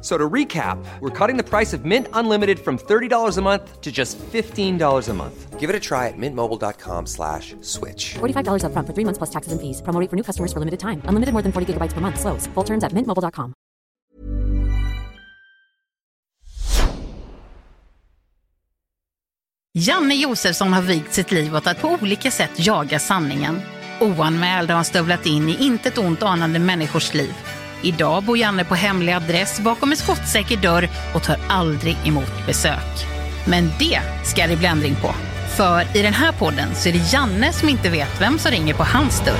So to recap, we're cutting the price of Mint Unlimited from $30 a month to just $15 a month. Give it a try at mintmobile.com slash switch. $45 upfront for three months plus taxes and fees. Promo rate for new customers for limited time. Unlimited more than 40 gigabytes per month. Slows. Full terms at mintmobile.com. Janne Josefsson har vigt sitt liv åt att på olika sätt jaga sanningen. Oanmäld har han stövlat in i intet ont anande människors liv. Idag bor Janne på hemlig adress bakom en skottsäker dörr och tar aldrig emot besök. Men det ska det bli ändring på. För i den här podden så är det Janne som inte vet vem som ringer på hans dörr.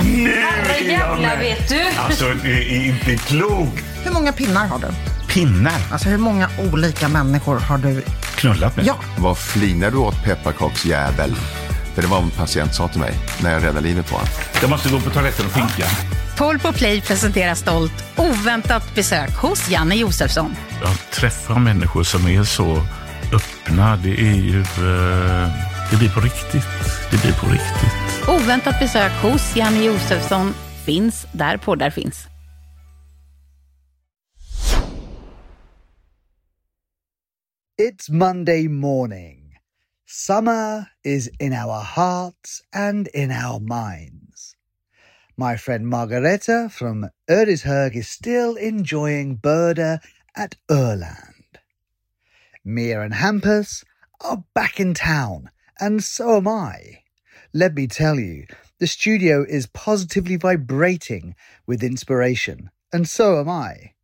Herrejävlar vet du. Alltså, det är inte klokt. Hur många pinnar har du? Pinnar. Alltså hur många olika människor har du? Knullat med. Ja. Vad flinar du åt pepparkaksjävel? För det var vad en patient sa till mig när jag räddade livet på honom. Jag måste gå på toaletten och pinka. Paul på Play presenterar stolt oväntat besök hos Janne Josefsson. Jag träffar människor som är så öppna. Det är ju... eh, det blir på riktigt. Det blir på riktigt. Oväntat besök hos Janne Josefsson finns där poddar finns. It's Monday morning. Summer is in our hearts and in our minds. My friend Margareta from Ödishög is still enjoying Berda at Erland. Mia and Hampus are back in town, and so am I. Let me tell you, the studio is positively vibrating with inspiration, and so am I.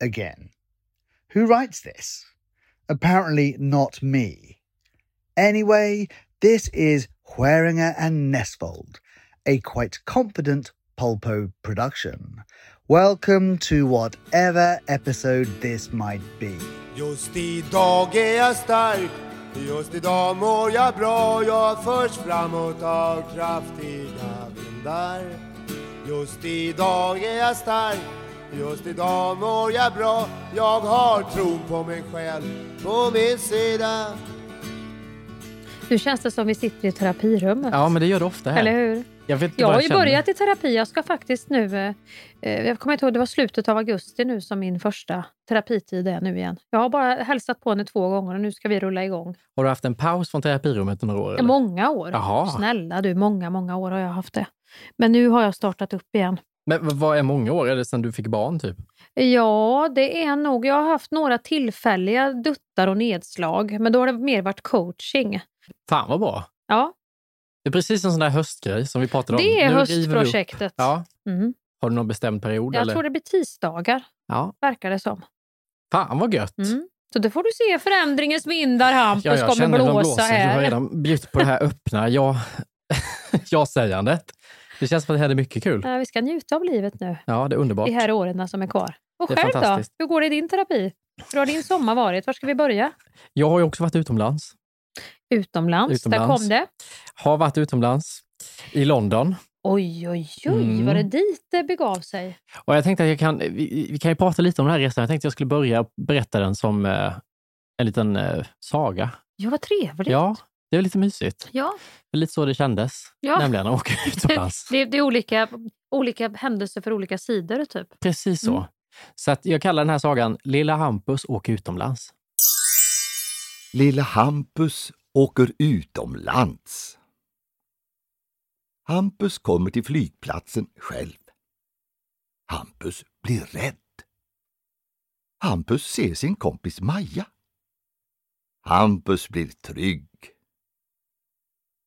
Again. Who writes this? Apparently not me. Anyway, this is Hueringer and Nesfold, a quite confident Pulpo production. Welcome to whatever episode this might be. Just idag är jag stark. Just idag mår jag bra. Jag förs framåt av kraftiga vindar. Just idag är jag stark. Just idag mår jag bra. Jag har tron på mig själv på min sida Nu känns det som vi sitter i terapirummet. Ja, men det gör det ofta här. Eller hur? Jag, vet Jag har ju börjat i terapi. Jag ska faktiskt nu... eh, eh, Jag kommer inte ihåg, det var slutet av augusti nu som min första terapitid är nu igen. Jag har bara hälsat på henne två gånger och nu ska vi rulla igång. Har du haft en paus från terapirummet några år? Eller? Många år. Jaha. Snälla du, många, många år har jag haft det. Men nu har jag startat upp igen. Men vad är många år? Är det sedan du fick barn typ? Ja, det är nog. Jag har haft några tillfälliga duttar och nedslag, men då har det mer varit coaching. Fan vad bra. Ja, Det är precis en sån där höstgrej som vi pratade om. det är Nu höstprojektet. Ja. Mm. Har du någon bestämd period? Jag eller? tror det blir tisdagar, Ja. verkar det som. Fan vad gött. Mm. Så då får du se förändringens vindar Hampus Ja, jag kommer blåsa blåser. Du har här. redan bjudit på det här öppna ja, ja-sägandet. Det känns som att det här är mycket kul. Ja, vi ska njuta av livet nu, Ja, det är underbart. de här åren som är kvar. Och Det är själv då? Hur går det i din terapi? Hur har din sommar varit? Var ska vi börja? Jag har ju också varit utomlands. Utomlands. Utomlands. Där kom det. Har varit utomlands. I London. Oj, oj, oj. Mm. Var det dit det begav sig? Och jag tänkte att jag kan, vi, vi kan ju prata lite om den här resan. Jag tänkte att jag skulle börja berätta den som eh, en liten eh, saga. Ja, vad trevligt. Ja, det är lite mysigt. Ja. Det är lite så det kändes, Ja. nämligen att åka utomlands. Det, det är olika, olika händelser för olika sidor, typ. Precis så. Mm. Så att jag kallar den här sagan Lilla Hampus åker utomlands. Lilla Hampus åker utomlands. Hampus kommer till flygplatsen själv. Hampus blir rädd. Hampus ser sin kompis Maja. Hampus blir trygg.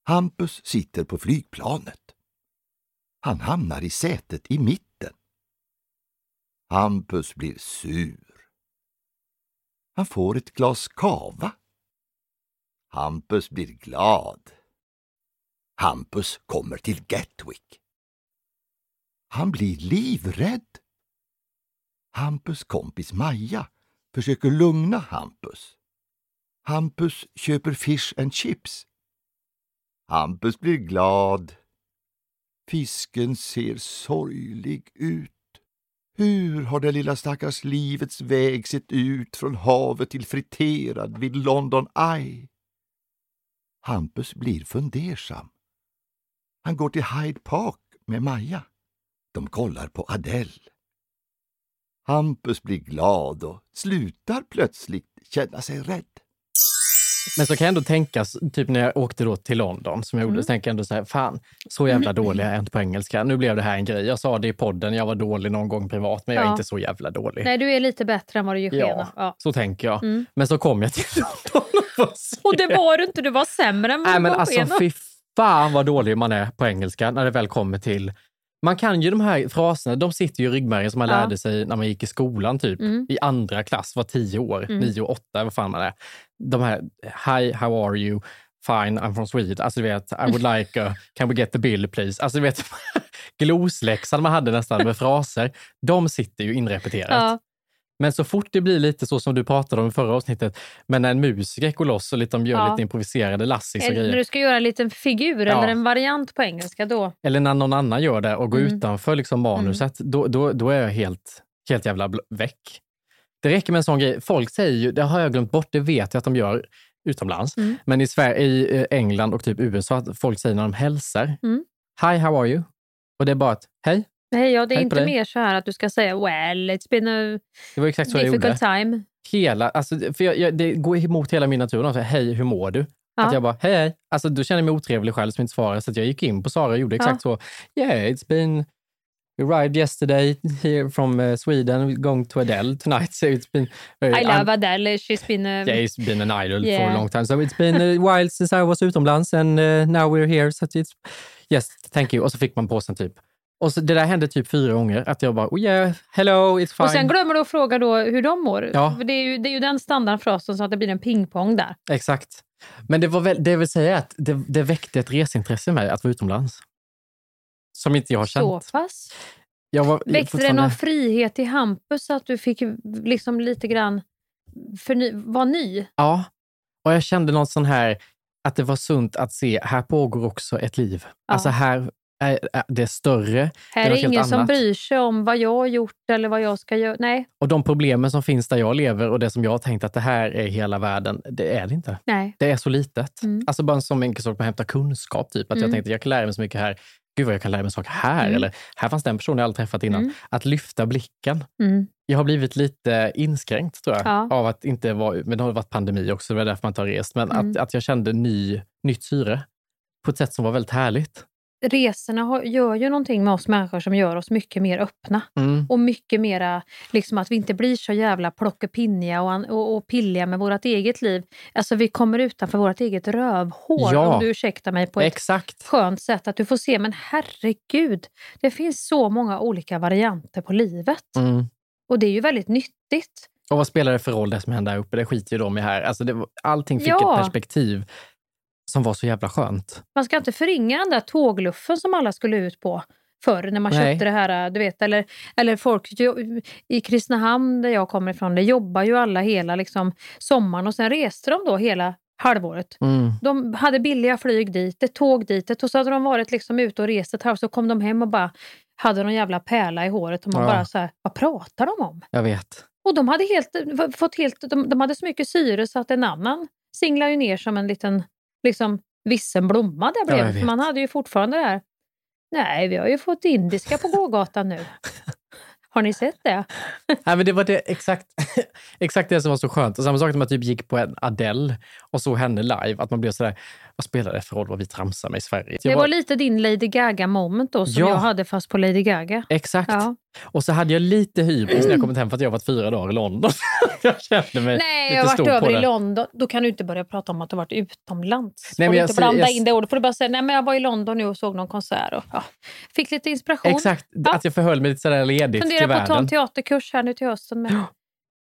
Hampus sitter på flygplanet. Han hamnar i sätet i mitten. Hampus blir sur. Han får ett glas kava. Hampus blir glad. Hampus kommer till Gatwick. Han blir livrädd. Hampus kompis Maja försöker lugna Hampus. Hampus köper fish and chips. Hampus blir glad. Fisken ser sorglig ut. Hur har det lilla stackars livets väg sett ut från havet till friterad vid London Eye? Hampus blir fundersam. Han går till Hyde Park med Maja. De kollar på Adele. Hampus blir glad och slutar plötsligt känna sig rädd. Men så kan jag ändå tänka, typ när jag åkte då till London, som jag gjorde, Mm. så tänker jag ändå så här, fan, så jävla dålig är jag inte på engelska. Nu blev det här en grej. Jag sa det i podden, jag var dålig någon gång privat, men jag är Ja. inte så jävla dålig. Nej, du är lite bättre än vad du ger ja, Ja. så tänker jag. Mm. Men så kom jag till London och det var du inte, du var sämre än vad Nej, men alltså fy fan vad dålig man är på engelska när det väl kommer till... Man kan ju de här fraserna, de sitter ju i ryggmärgen som man Ja. lärde sig när man gick i skolan, typ Mm. i andra klass, var tio år, Mm. nio, åtta, vad fan man är. De här, hi, how are you? Fine, I'm from Sweden. Alltså du vet, I would like a, can we get the bill please? Alltså du vet, glosläxan man hade nästan med fraser, de sitter ju inrepeterat. Ja. Men så fort det blir lite så som du pratade om i förra avsnittet, men när en musiker går loss och lite, de gör Ja. lite improviserade lassis och Eller grejer. När du ska göra en liten figur Ja. eller en variant på engelska, då... Eller när någon annan gör det och går Mm. utanför liksom manuset, då, då, då är jag helt, helt jävla väck. Det räcker med en sån grej. Folk säger ju, det har jag glömt bort, det vet jag att de gör utomlands. Mm. Men i, Sverige, i eh, England och typ USA, att folk säger när de hälsar, Mm. Hi, how are you? Och det är bara ett hej. Nej, ja, det är Hej inte mer så här att du ska säga well, it's been a Det var exakt så jag gjorde. difficult time. Hela, alltså, för jag, jag, det går emot hela min natur. Säger, hej, hur mår du? Ja. Att jag bara, hej, hej. Alltså, då känner jag mig otrevlig själv som inte svarar. Så jag gick in på Sara och gjorde exakt så. Yeah, it's been, we arrived yesterday here from uh, Sweden, we're going to Adele tonight. So it's been very I love Adele, she's been a... Yeah, it's been an idol for Yeah. a long time. So it's been a while since I was utomlands and uh, now we're here. So it's, yes, thank you. Och så fick man påsen typ. Och så, det där hände typ fyra gånger. Att jag bara, oh yeah, hello, it's fine. Och sen glömmer du att fråga då hur de mår. Ja. För det, är ju, det är ju den standardfrasen så att det blir en pingpong där. Exakt. Men det, var väl, det vill säga att det, det väckte ett reseintresse i mig att vara utomlands. Som inte jag har Så känt. pass. Jag var Väckte det någon frihet i Hampus så att du fick liksom lite grann förny, vara ny? Ja, och jag kände något sån här, att det var sunt att se, här pågår också ett liv. Ja. Alltså här är, är det är större. Här det är helt ingen som bryr sig om vad jag har gjort eller vad jag ska göra. Nej, Och de problemen som finns där jag lever och det som jag har tänkt att det här är hela världen, det är det inte. nej. Det är så litet. Mm. Alltså bara en sån enkel sak att hämta kunskap. Typ. Att Mm. jag tänkte jag kan lära mig så mycket här. Gud vad jag kan lära mig saker här. Mm. Eller här fanns den personen jag aldrig träffat innan. Mm. Att lyfta blicken. Mm. Jag har blivit lite inskränkt tror jag. Ja. Av att inte vara, men det har varit pandemi också, det var därför man inte har rest. Men Mm. att, att jag kände ny, nytt syre på ett sätt som var väldigt härligt. Resorna har, gör ju någonting med oss människor som gör oss mycket mer öppna. Mm. Och mycket mera, liksom att vi inte blir så jävla plockepinniga och, och, och pilliga med vårt eget liv. Alltså vi kommer utanför vårt eget rövhål, Ja. om du ursäktar mig på ett Exakt. skönt sätt. Att du får se, men herregud, det finns så många olika varianter på livet. Mm. Och det är ju väldigt nyttigt. Och vad spelar det för roll det som händer där uppe? Det skiter ju de i här. Alltså det, allting fick Ja. ett perspektiv som var så jävla skönt. Man ska inte förringa den där tågluffen som alla skulle ut på förr när man Nej. köpte det här. Du vet, eller, eller folk i Kristinehamn där jag kommer ifrån, det jobbar ju alla hela liksom, sommaren och sen reste de då hela halvåret. Mm. De hade billiga flyg dit, ett tåg dit och så hade de varit liksom ute och rest ett halvår så kom de hem och bara hade någon jävla pärla i håret och man Ja. bara så här, vad pratar de om? Jag vet. Och de hade, helt, fått helt, de, de hade så mycket syre så att en annan singlade ju ner som en liten liksom, vissen blomma där Ja, bredvid. vet. För man hade ju fortfarande det här, nej vi har ju fått indiska på gågatan nu. Har ni sett det? Nej, men det var det, exakt, exakt det som var så skönt. Och samma sak när man typ gick på en Adele och såg henne live, att man blev sådär, vad spelar det för roll vad vi tramsar med i Sverige? Det Jag var bara, lite din Lady Gaga moment då som Ja. jag hade fast på Lady Gaga. Exakt. Ja. Och så hade jag lite hybris när jag kommit hem för att jag varit fyra dagar i London. jag kände mig Nej, lite jag har varit över i. London. Då kan du inte börja prata om att du varit utomlands. Nej, får men du jag inte blanda jag- in det ordet. får du bara säga nej men jag var i London nu och såg någon konsert. Och, ja, fick lite inspiration. Exakt, Ja. att jag förhöll mig lite sådär ledigt till Funderar på att ta en världen. teaterkurs här nu till hösten med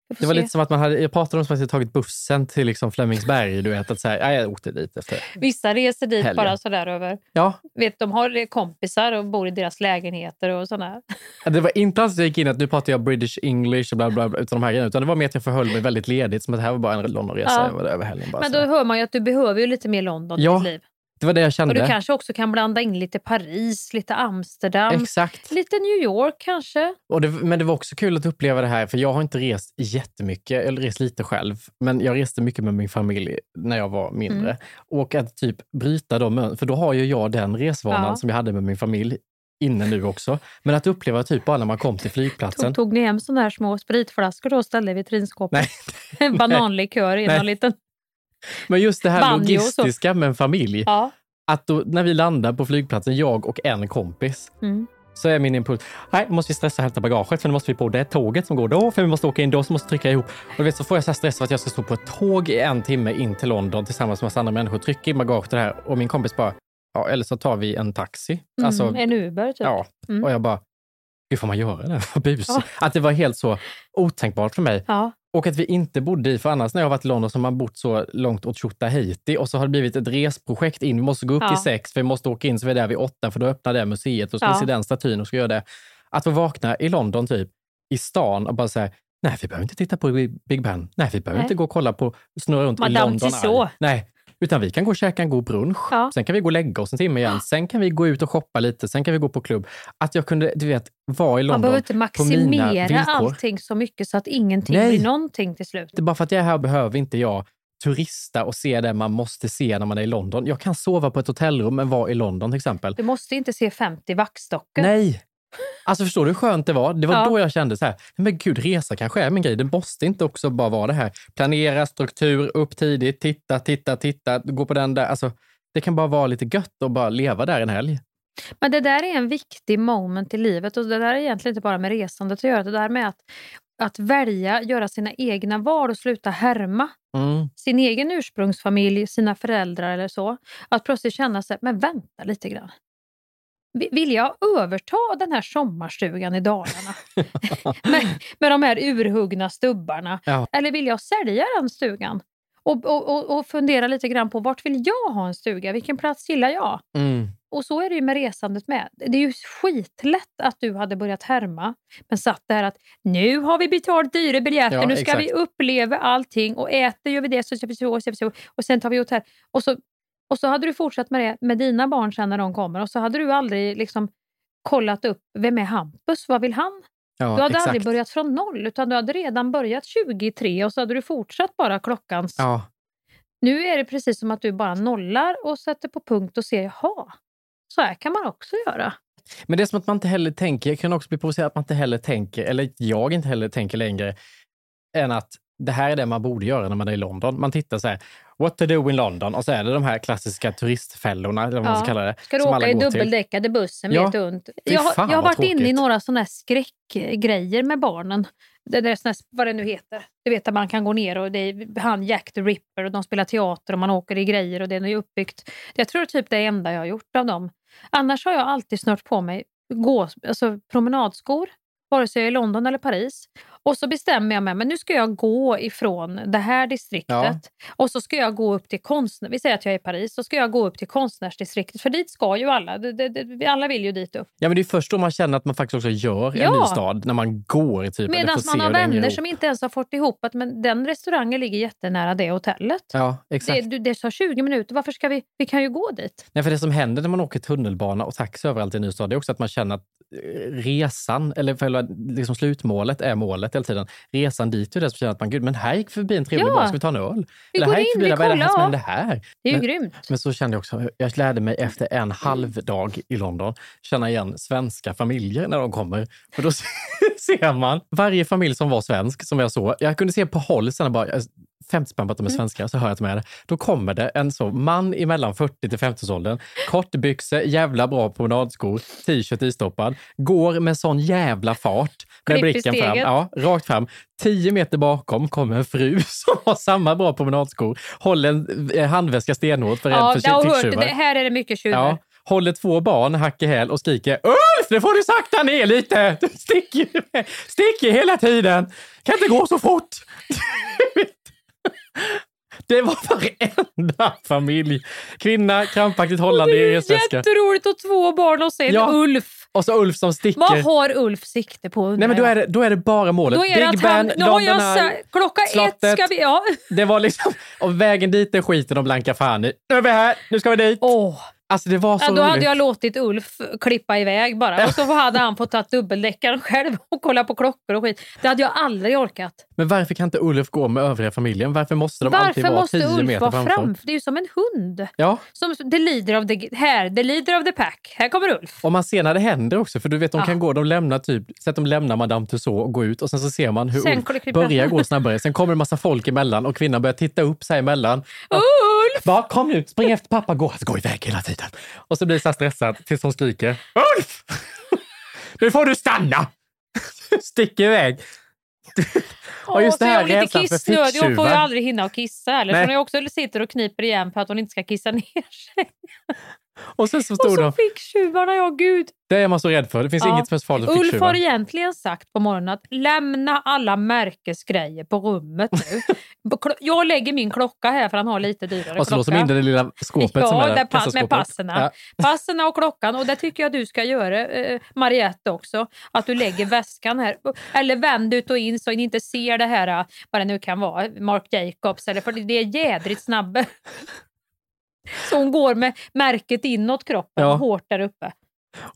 Det var se. lite som att man hade, jag pratade om som att jag tagit bussen till liksom Flemingsberg. Du vet, att säga, ja, jag åkte dit efter. Vissa reser dit Helgen. bara sådär över. Ja, Vet, de har kompisar och bor i deras lägenheter och sådär. det var inte alls att jag gick in att nu pratar jag British English och bla bla, bla utan de här grejerna. Utan det var mer att jag förhöll mig väldigt ledigt. Som att det här var bara en Londonresa Ja. över, helgen. Bara Men så. då hör man ju att du behöver ju lite mer London i Ja, ditt liv. Det var det jag Och kände. du kanske också kan blanda in lite Paris, lite Amsterdam, Exakt. lite New York kanske. Och det, men det var också kul att uppleva det här, för jag har inte rest jättemycket, eller rest lite själv, men jag reste mycket med min familj när jag var mindre. Mm. Och att typ bryta dem, mön- för då har ju jag den resvanan Ja. som jag hade med min familj inne nu också. Men att uppleva typ bara när man kom till flygplatsen. Tog, tog ni hem såna här små spritflaskor då och ställde i vitrinskåpet? Nej. Bananlikör i någon liten... Men just det här Banjo logistiska med en familj. Ja. Att då, när vi landar på flygplatsen, jag och en kompis, Mm. så är min impuls, nej, måste vi stressa och hämta bagaget för nu måste vi på det tåget som går då, för vi måste åka in då, så måste trycka ihop. Och vet, så får jag så stress för att jag ska stå på ett tåg i en timme in till London tillsammans med massa andra människor, trycka in bagaget och det här. Och min kompis bara, ja, eller så tar vi en taxi. Alltså, Mm, en Uber typ. ja. Mm. Och jag bara, hur får man göra det? Vad bus. Ja. Att det var helt så otänkbart för mig. Ja. Och att vi inte bodde i, för annars när jag har varit i London så har man bott så långt åt Tjotahejti och så har det blivit ett resprojekt in. Vi måste gå upp Ja. till sex, för vi måste åka in så vi är där vid åtta för då öppnar det museet och ska Ja. vi se den statyn och ska göra det. Att få vakna i London typ, i stan och bara säga nej vi behöver inte titta på Big Ben. Nej, vi behöver Nej. inte gå och kolla på, snurra runt i Madame London. Tussauds. Nej, utan vi kan gå och käka en god brunch. Ja. Sen kan vi gå och lägga oss en timme igen. Sen kan vi gå ut och shoppa lite. Sen kan vi gå på klubb. Att jag kunde, du vet, vara i Man London behöver inte på mina maximera villkor. allting så mycket så att ingenting Nej. blir någonting till slut. Det är bara för att jag är här behöver inte jag turista och se det man måste se när man är i London. Jag kan sova på ett hotellrum men vara i London till exempel. Du måste inte se 50 vaxdockor. Nej! Alltså förstår du hur skönt det var? Det var Ja. då jag kände så här, men gud, resa kanske är min grej. Det måste inte också bara vara det här. Planera, struktur, upp tidigt, titta, titta, titta, gå på den där. Alltså, det kan bara vara lite gött och bara leva där en helg. Men det där är en viktig moment i livet och det där är egentligen inte bara med resandet att göra. Det där med att, att välja, göra sina egna val och sluta härma Mm. sin egen ursprungsfamilj, sina föräldrar eller så. Att plötsligt känna sig, men vänta lite grann. Vi- Vill jag överta den här sommarstugan i Dalarna med, med de här urhuggna stubbarna? Ja. Eller vill jag sälja den stugan? Och, och, och, fundera lite grann på vart vill jag ha en stuga? Vilken plats gillar jag? Mm. Och så är det ju med resandet med. Det är ju skitlätt att du hade börjat härma, men satt där att nu har vi betalt dyra biljetter, Ja, nu ska exakt. vi uppleva allting och äter gör vi det, så så, och, så, så, och sen tar vi hotell. Och så, och så hade du fortsatt med det med dina barn sen när de kommer och så hade du aldrig liksom kollat upp, vem är Hampus, vad vill han? Ja, du hade exakt. aldrig börjat från noll, utan du hade redan börjat 23 och så hade du fortsatt bara klockans... Ja, Nu är det precis som att du bara nollar och sätter på punkt och ser, jaha, så här kan man också göra. Men det är som att man inte heller tänker, jag kan också bli provocerad att man inte heller tänker, eller jag inte heller tänker längre, än att det här är det man borde göra när man är i London. Man tittar så här, what to do in London? Och så är det de här klassiska turistfällorna, eller vad man Ja. ska kalla det. Ska du åka i dubbeldäckade bussen Ja. ont. Jag, har- fan, jag har varit inne i några såna här skräckgrejer med barnen. Det där, såna här, vad det nu heter. Du vet att man kan gå ner och det är han Jack the Ripper och de spelar teater och man åker i grejer och det är uppbyggt. Jag tror typ det enda jag har gjort av dem. Annars har jag alltid snört på mig gå, alltså promenadskor, vare sig jag är i London eller Paris. Och så bestämmer jag mig, men nu ska jag gå ifrån det här distriktet Ja. och så ska jag gå upp till konstnär... Vi säger att jag är i Paris, så ska jag gå upp till konstnärsdistriktet, för dit ska ju alla. Det, det, det, alla vill ju dit upp. Ja, men det är först då man känner att man faktiskt också gör en Ja. ny stad, när man går typ. Medan man har vänner som inte ens har fått ihop att men den restaurangen ligger jättenära det hotellet. Ja, exakt. Det, det tar 20 minuter, varför ska vi... Vi kan ju gå dit. Nej, för det som händer när man åker tunnelbana och taxi överallt i en ny stad, det är också att man känner att resan, eller liksom slutmålet är målet hela tiden. Resan dit är det som känner att man, gud, men här gick förbi en trevlig Ja. bar, ska vi ta en öl? Vi eller går här gick in, förbi, vi vad är det här som händer här? Det är ju men, grymt. men så kände jag också, jag lärde mig efter en halv dag i London känna igen svenska familjer när de kommer. För då ser man varje familj som var svensk, som jag såg. Jag kunde se på håll sen bara, 50 spänn på att de är Mm. svenskar, så hör jag att de är det. Då kommer det en så man i mellan 40 till 50-årsåldern, kortbyxor, jävla bra promenadskor, t-shirt istoppad, går med sån jävla fart med blicken fram, ja, rakt fram. Tio meter bakom kommer en fru som har samma bra promenadskor, håller en eh, handväska stenhårt för rädd Ja, för har hört, ficktjuvar. det, här är det mycket tjuvar. Ja, håller två barn hack i häl och skriker Ulf, nu får du sakta ner lite! Du sticker, sticker hela tiden! Kan inte gå så fort! Det var varenda familj. Kvinna krampaktigt hållande i resväska. Jätteroligt och två barn och sen Ja. Ulf. Och så Ulf som sticker. Vad har Ulf sikte på? Nej, men då är, det, då är det bara målet. Då är det Big Ben, London Eye, sa- klockan ett slottet. ska vi... Ja. Det var liksom, och vägen dit är skiten och blanka fan i. Nu är vi här, nu ska vi dit. Åh. Alltså det var så Ja, då hade jag låtit Ulf klippa iväg bara. Och så hade han fått ta dubbeldäckaren själv och kolla på klockor och skit. Det hade jag aldrig orkat. Men varför kan inte Ulf gå med övriga familjen? Varför måste de alltid Varför vara måste 10 Ulf meter vara framför? fram? Det är ju som en hund. Ja, Som the leader of the... Här, the leader of the pack. Här kommer Ulf. och man ser när det händer också. För du vet, de Ja. kan gå, de lämnar typ, så att de lämnar Madame Tussauds och går ut och sen så ser man hur Sen Ulf börjar gå snabbare. Sen kommer en massa folk emellan och kvinnan börjar titta upp sig emellan. Ulf! Bara, kom nu, spring efter pappa, gå, alltså, gå iväg hela tiden. Och så blir här stressad tills hon skriker Ulf! Nu får du stanna! Sticker iväg. Och just Åh, det här hon för kissnödig. Hon får ju aldrig hinna att kissa heller. Så hon också sitter och kniper igen för att hon inte ska kissa ner sig. Och sen så Och stod så de, ficktjuvarna, ja gud. det är man så rädd för. Det finns Ja. inget som är så farligt Ulf har egentligen sagt på morgonen att lämna alla märkesgrejer på rummet nu. Jag lägger min klocka här för han har lite dyrare Och så låser klocka. de in det lilla skåpet ja, som är där pass, med passerna. Ja. Passerna och klockan. Och det tycker jag du ska göra, eh, Mariette också. Att du lägger väskan här. Eller vänd ut och in så ni inte ser det här, eh, vad det nu kan vara, Marc Jacobs. Eller, för det är jädrigt snabba. Så hon går med märket inåt kroppen, Ja. hårt där uppe.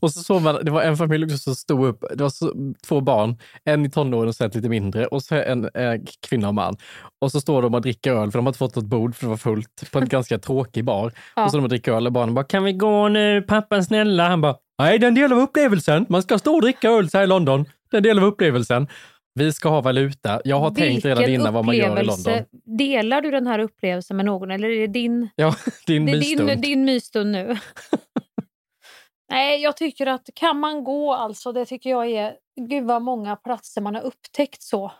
Och så såg man, det var en familj också som stod upp, det var så, två barn, en i tonåren och sen lite mindre och så en eh, kvinna och man. Och så står de och dricker öl för de har inte fått något bord för det var fullt på en ganska tråkig bar. Ja. Och så de och dricker öl och barnen bara, kan vi gå nu pappa snälla? Han bara, nej det är en del av upplevelsen. Man ska stå och dricka öl så här i London. Det är en del av upplevelsen. Vi ska ha valuta. Jag har tänkt redan Vilken innan vad man gör i. London. Delar du den här upplevelsen med någon eller är det din, Ja, din det är mysstund. din, din mysstund nu? Nej, jag tycker att kan man gå alltså, det tycker jag är, gud vad många platser man har upptäckt så.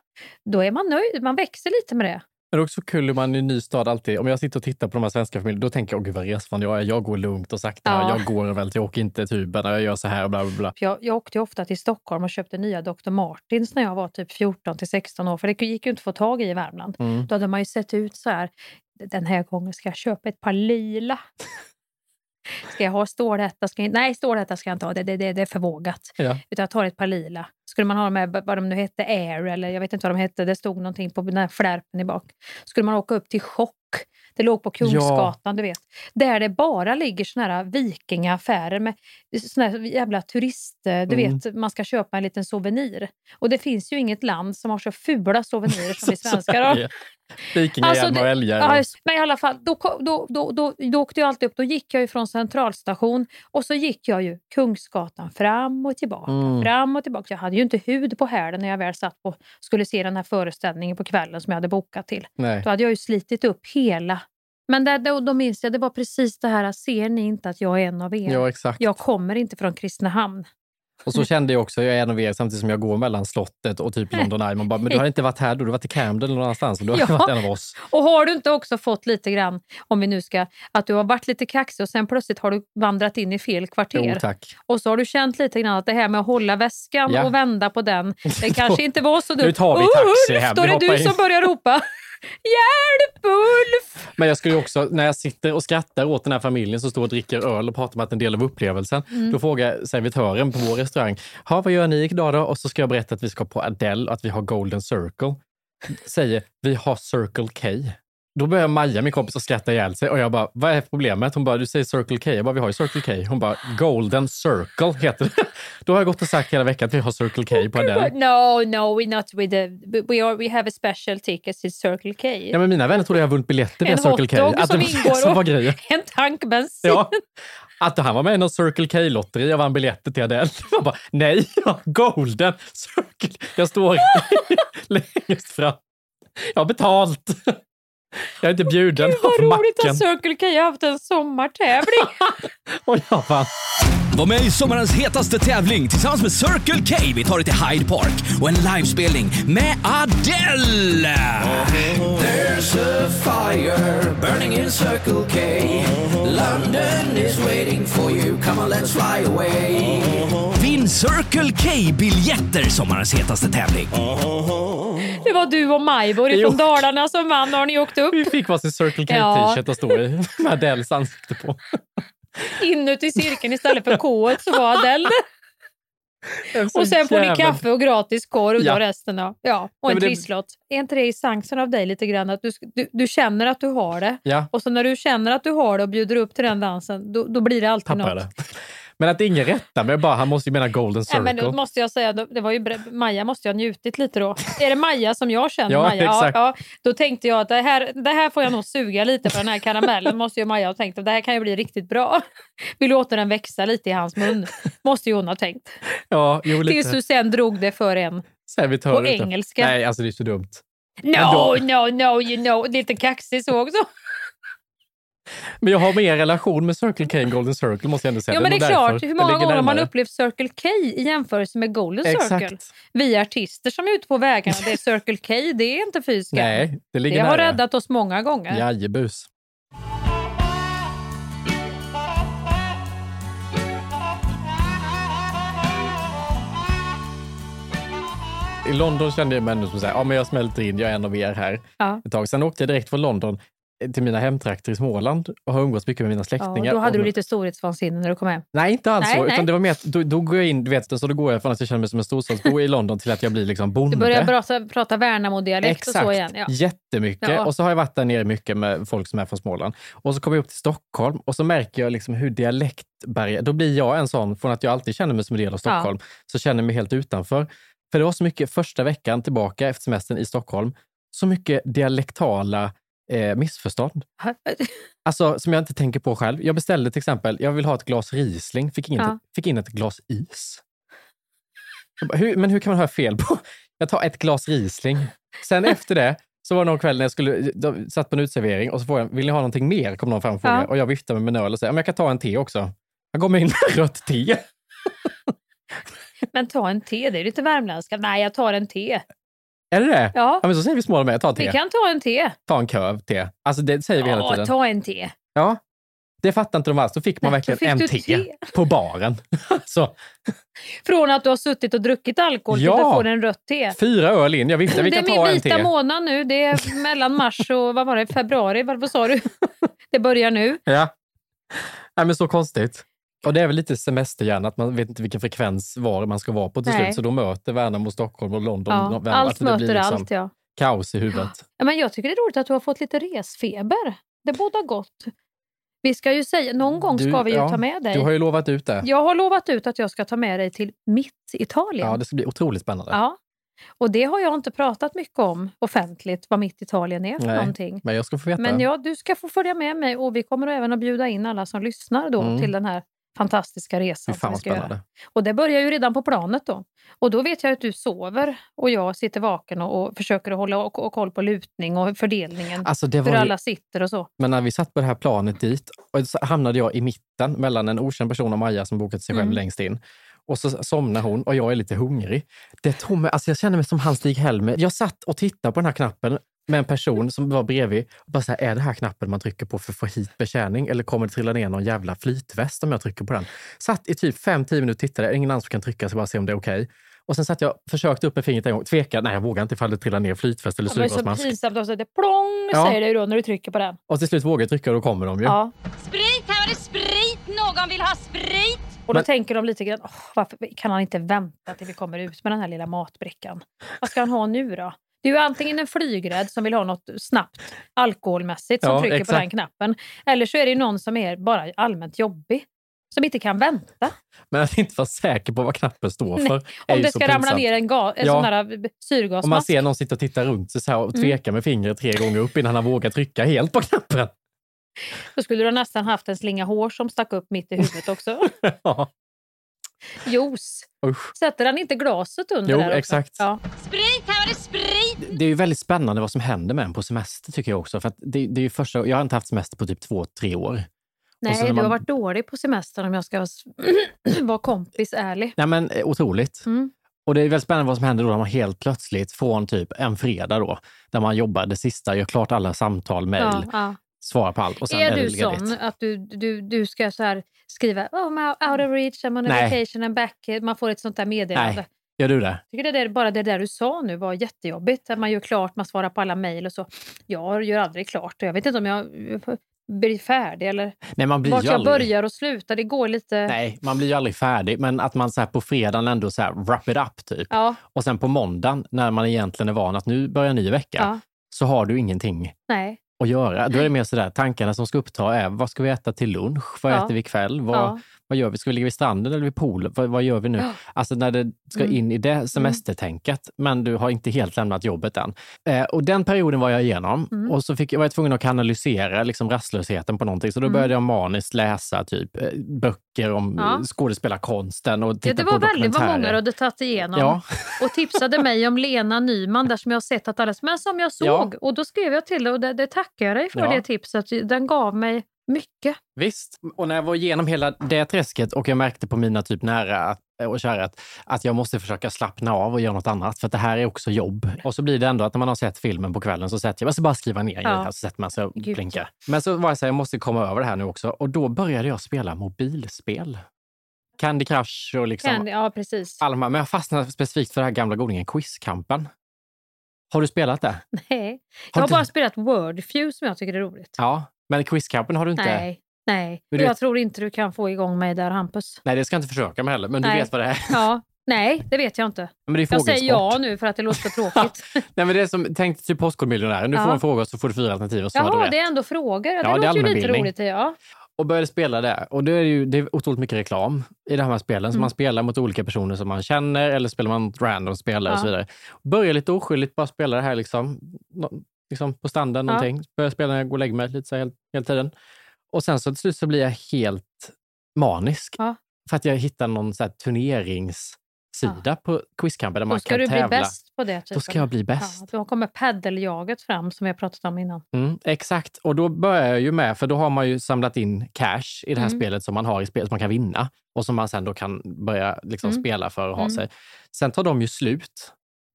Då är man nöjd, man växer lite med det. Men det är också kul hur man i en ny stad alltid, om jag sitter och tittar på de här svenska familjerna, då tänker jag, åh gud vad resvan jag är. Jag går lugnt och sakta. Ja. Jag går väl, jag åker inte tuben, jag gör så här och bla bla bla. Jag, jag åkte ofta till Stockholm och köpte nya Dr. Martins när jag var typ 14 till 16 år, för det gick ju inte att få tag i i Värmland. Mm. Då hade man ju sett ut så här, den här gången ska jag köpa ett par lila. Ska jag ha stålhätta? Ska jag, nej, stålhätta ska jag inte ha, det, det, det, det är för vågat. Ja. Utan jag tar ett par lila. Skulle man ha med vad de nu hette, Air eller jag vet inte vad de hette, det stod någonting på den här flärpen i bak. Skulle man åka upp till Chock, det låg på Kungsgatan, du vet. Där det bara ligger såna här vikingaaffärer med såna här jävla turist... Du Mm. vet, man ska köpa en liten souvenir. Och det finns ju inget land som har så fula souvenirer som vi svenskar har. Vikingahjälm och älgar. Alltså, Ja, och- men i alla fall, då, då, då, då, då åkte jag alltid upp. Då gick jag ju från centralstation och så gick jag ju Kungsgatan fram och tillbaka. Mm. Fram och tillbaka. Jag hade ju inte hud på hälen när jag väl satt på skulle se den här föreställningen på kvällen som jag hade bokat till. Nej. Då hade jag ju slitit upp hela... Men där, då, då minns jag, det var precis det här, ser ni inte att jag är en av er? Ja, exakt. Jag kommer inte från Kristinehamn. Och så kände jag också, jag är en av er samtidigt som jag går mellan slottet och typ London Eye. Man bara, men du har inte varit här då, du har varit i Camden eller någon annanstans. och Du har Ja. varit en av oss. Och har du inte också fått lite grann, om vi nu ska, att du har varit lite kaxig och sen plötsligt har du vandrat in i fel kvarter. Jo, tack. Och så har du känt lite grann att det här med att hålla väskan Ja. och vända på den, det kanske inte var så dumt. Nu tar vi taxi hem, Då vi är det du som börjar ropa. Hjälp Ulf! Men jag skulle också, när jag sitter och skrattar åt den här familjen som står och dricker öl och pratar om att det är en del av upplevelsen, Mm. då frågar servitören på vår restaurang, ha vad gör ni idag då? Och så ska jag berätta att vi ska på Adele och att vi har Golden Circle. Säger, vi har Circle K. Då börjar Maja, min kompis, att skratta ihjäl sig och jag bara, vad är problemet? Hon bara, du säger Circle K. Jag bara, vi har ju Circle K. Hon bara, Golden Circle heter det. Då har jag gått och sagt hela veckan att vi har Circle K på Adele. No, no, we're not with the... We, are, we have a special ticket to Circle K. Ja, men mina vänner trodde jag vunnit biljetter via En Circle K. det som ingår som var och grejen. en tank bensin. Ja. Att han var med i någon Circle K-lotteri och vann biljetter till Adele. Jag bara, nej, Golden Circle. Jag står längst fram. Jag har betalt. Jag är inte bjuden Gud vad av roligt macken. att Circle K har haft en sommartävling. Och jag bara, Var med i sommarens hetaste tävling tillsammans med Circle K. Vi tar dig till Hyde Park och en livespelning med Adele! There's a fire burning in Circle K London is waiting for you, come on let's fly away Vinn Circle K-biljetter, sommarens hetaste tävling. Det var du och Majborg Jo. från Dalarna som vann. Har ni åkt upp? vi fick varsin Circle Ja. K-t-shirt att stå i med Adeles ansikte på. Inuti cirkeln istället för K så var Adele. Och sen får ni kaffe och gratis korv Ja. då resten av. Ja, och Nej, en det- trisslott. Är inte det essensen av dig lite grann? Att du, du, du känner att du har det. Ja. Och så när du känner att du har det och bjuder upp till den dansen, då, då blir det alltid Tappar något. det. Men att ingen rättar mig, bara han måste ju mena Golden Nej, Circle. men då måste jag säga, det var ju, Maja måste jag ha njutit lite då. Är det Maja som jag känner? Ja, Maja? exakt. Ja, då tänkte jag att det här, det här får jag nog suga lite på den här karamellen. måste ju Maja ha tänkt att det här kan ju bli riktigt bra. Vi låter den växa lite i hans mun. Måste ju hon ha tänkt. Ja, jo, lite. Tills du sen drog det för en. Servitör på engelska. Nej, alltså det är så dumt. No, no, no, you know. Lite kaxig så också. Men jag har mer relation med Circle K än Golden Circle måste jag ändå säga. Ja, men det är klart. Hur många gånger har man upplevt Circle K i jämförelse med Golden Circle? Exakt. Vi artister som är ute på vägarna, det är Circle K, det är inte fy. Nej, det ligger Det har nära. räddat oss många gånger. Jajebus. I London kände jag mig ändå som att ja, men jag smälter in, jag är en av er här. Ja. Ett tag. Sen åkte jag direkt från London till mina hemtrakter i Småland och har umgåtts mycket med mina Ja, släktingar. då hade du lite storhetsvansinne när du kom hem. Nej, inte alls Nej, så. nej. Utan det var mer att då, då går jag in, du vet, så då går jag från att jag känner mig som en storstadsbo i London till att jag blir liksom bonde. Du börjar prata, prata Värnamo-dialekt och så igen. Ja. Jättemycket. Ja. Och så har jag varit där nere mycket med folk som är från Småland. Och så kommer jag upp till Stockholm och så märker jag liksom hur dialektbarriär... Då blir jag en sån, från att jag alltid känner mig som en del av Stockholm, så känner jag mig helt utanför. För det var så mycket första veckan tillbaka efter semestern i Stockholm, så mycket dialektala eh, missförstånd. Alltså som jag inte tänker på själv. Jag beställde till exempel, jag vill ha ett glas Riesling, fick in, Ja. fick in ett glas is. Jag bara, hur, men hur kan man höra fel på? Jag tar ett glas Riesling. Sen efter det så var det någon kväll när jag skulle, satt på en utservering och så frågade jag, vill ni ha någonting mer? Kom någon fram och frågade. Ja. Och jag viftade med min öl och sa, "Ja, men jag kan ta en te också. Han gav mig in rött te. Men ta en te, det är lite värmländska. Nej, jag tar en te. Är det det? Ja. men så säger vi småland med, ta te. Vi kan ta en te. Ta en köv te. Alltså det säger vi hela Ja, tiden. ta en te. Ja, det fattar inte de alls. Då fick man verkligen fick en te, te. på baren. så, Från att du har suttit och druckit alkohol till Ja. att få en rött te. fyra öl in. Jag viftade, vi det är kan min ta en vita te. månad nu. Det är mellan mars och vad var det, februari. Vad vad sa du? Det börjar nu. Ja. Nej, men så konstigt. Och det är väl lite semesterhjärna, att man vet inte vilken frekvens var man ska vara på till Nej. slut. Så då möter Värnamo, Stockholm och London Ja, varandra. allt möter blir liksom allt, ja. kaos i huvudet. Ja, men jag tycker det är roligt att du har fått lite resfeber. Det bådar gott. Vi ska ju säga, någon gång Du- ska vi ju ja, ta med dig. Du har ju lovat ut det. Jag har lovat ut att jag ska ta med dig till mitt Italien. Ja, det ska bli otroligt spännande. Ja. Och det har jag inte pratat mycket om offentligt, vad mitt Italien är för Nej, någonting. Men jag ska få veta. Men ja, du ska få följa med mig och vi kommer även att bjuda in alla som lyssnar då Mm. till den här fantastiska resan fan som vi ska göra. Och det börjar ju redan på planet då. Och då vet jag att du sover och jag sitter vaken och, och försöker att hålla och, och koll på lutning och fördelningen. Alltså, hur ju- alla sitter och så. Men när vi satt på det här planet dit och så hamnade jag i mitten mellan en okänd person och Maja som bokat sig själv Mm. längst in. Och så somnar hon och jag är lite hungrig. Det tog mig, alltså jag känner mig som han Stig-Helmer. Jag satt och tittade på den här knappen med en person som var bredvid. Och bara så här, är det här knappen man trycker på för att få hit betjäning eller kommer det trilla ner någon jävla flytväst om jag trycker på den? Satt i typ fem, tio minuter och tittade. Ingen annan som kan trycka så bara se om det är okej. Och sen satt jag försökte upp med fingret en gång. Tvekade. Nej, jag vågar inte ifall det trillar ner flytväst eller Ja, men det är så syrgasmask. pinsamt också. Det plong Ja. säger det ju då när du trycker på den. Och till slut vågade jag trycka och då kommer de ju. Ja. Sprit, här var det sprit! Någon vill ha sprit! Och då Men- tänker de lite grann, "Åh, varför kan han inte vänta till vi kommer ut med den här lilla matbrickan? Vad ska han ha nu då? Det är antingen en flygrädd som vill ha något snabbt alkoholmässigt som Ja, trycker på exakt. den knappen. Eller så är det någon som är bara allmänt jobbig. Som inte kan vänta. Men att inte vara säker på vad knappen står Nej, för är Om det så ska ramla ner en, ga- en Ja. sån där eh, Om man syrgasmask. ser någon sitta och titta runt sig så här och Mm. tveka med fingret tre gånger upp innan han vågar trycka helt på knappen. Då skulle du nästan haft en slinga hår som stack upp mitt i huvudet också. Ja, Juice. usch. Sätter han inte glaset under Jo, där också? exakt. Ja. Sprit, här var det sprit! det är ju väldigt spännande vad som händer med en på semester tycker jag också. För att det, det är ju första, jag har inte haft semester på typ två, tre år. Nej, du man- har varit dålig på semestern om jag ska vara kompis ärlig. Nej men eh, otroligt. Mm. Och det är väldigt spännande vad som händer då när man helt plötsligt från typ en fredag då, där man jobbar det sista, gör klart alla samtal, mejl, Ja, ja. Svarar på allt och sen är är, du sån att du, du, du ska så här skriva oh, I'm out of reach, I'm on Nej. vacation and back. Man får ett sånt där meddelande. Nej, gör du det? Tycker det där, bara det där du sa nu var jättejobbigt. Att man gör klart, man svarar på alla mejl och så. Jag gör aldrig klart. Jag vet inte om jag blir färdig eller Nej, man blir vart jag aldrig... börjar och slutar. Det går lite... Nej, man blir ju aldrig färdig, men att man så här på fredagen ändå så här wrap it up typ. Ja, Och sen på måndagen när man egentligen är van att nu börjar en ny vecka, ja, så har du ingenting nej. Att göra. Då är det mer sådär, tankarna som ska uppta är vad ska vi äta till lunch? Vad Ja. äter vi ikväll? Vad, Ja. Vad gör vi? Ska vi ligga vid stranden eller vid poolen? Vad, vad gör vi nu? Ja. Alltså när det ska Mm. in i det semestertänket, men du har inte helt lämnat jobbet än. Eh, och den perioden var jag igenom Mm. och så fick, jag var jag tvungen att kanalisera liksom, rastlösheten på någonting. Så då Mm. började jag maniskt läsa typ eh, böcker om Ja. ja. skådespelarkonsten och titta Ja, det på var väldigt vad många du hade tagit igenom. Ja. Och tipsade mig om Lena Nyman där som jag har sett att alla... Men som jag såg. Ja. Och då skrev jag till dig och det, det tackar jag dig för det tipset. Den gav mig mycket. Visst, och när jag var igenom hela det träsket och jag märkte på mina typ nära och kära att, att jag måste försöka slappna av och göra något annat för det här är också jobb. Och så blir det ändå att när man har sett filmen på kvällen så sätter jag jag ska bara skriva ner Ja. grejer här så sätter man sig och Gud. blinkar. Men så var jag så här, jag måste komma över det här nu också och då började jag spela mobilspel. Candy Crush och liksom Candy, ja, precis. här. Men jag fastnade specifikt för den här gamla godingen Quizkampen. Har du spelat det? Nej. Har Jag har inte- bara spelat Wordfeud som jag tycker är roligt. Ja, men Quizkampen har du inte? Nej, nej. Men du jag vet- tror inte du kan få igång mig där Hampus. Nej, det ska jag inte försöka med heller, men du Nej. vet vad det är. Ja, nej, det vet jag inte. Men det är Jag säger ja nu för att det låter så tråkigt. Nej, men det är som, tänk typ Postkodmiljonären. Du Ja. får en fråga och så får du fyra alternativ och så du Jaha, det är ändå frågor. Ja, det Ja, det är låter ju lite roligt. Ja. Och började spela det. Och då är det ju det är otroligt mycket reklam i de här spelen. Så Mm. man spelar mot olika personer som man känner eller spelar man mot random spelare och Ja. så vidare. Börjar lite oskyldigt, bara spela det här liksom, liksom på stranden Ja. någonting. Börjar spela när jag går och lägger mig lite så här hela, tiden. Och sen så till slut så blir jag helt manisk. Ja. För att jag hittar någon så här turneringssida på Quizkampen där man Då ska kan du bli tävla. bäst på det. Typ, Då ska jag bli bäst. Ja, då kommer paddeljaget fram som vi har pratat om innan. Mm, exakt, och då börjar jag ju med, för då har man ju samlat in cash i det här Mm. spelet som man har i spelet som man kan vinna och som man sen då kan börja liksom Mm. spela för att ha Mm. sig. Sen tar de ju slut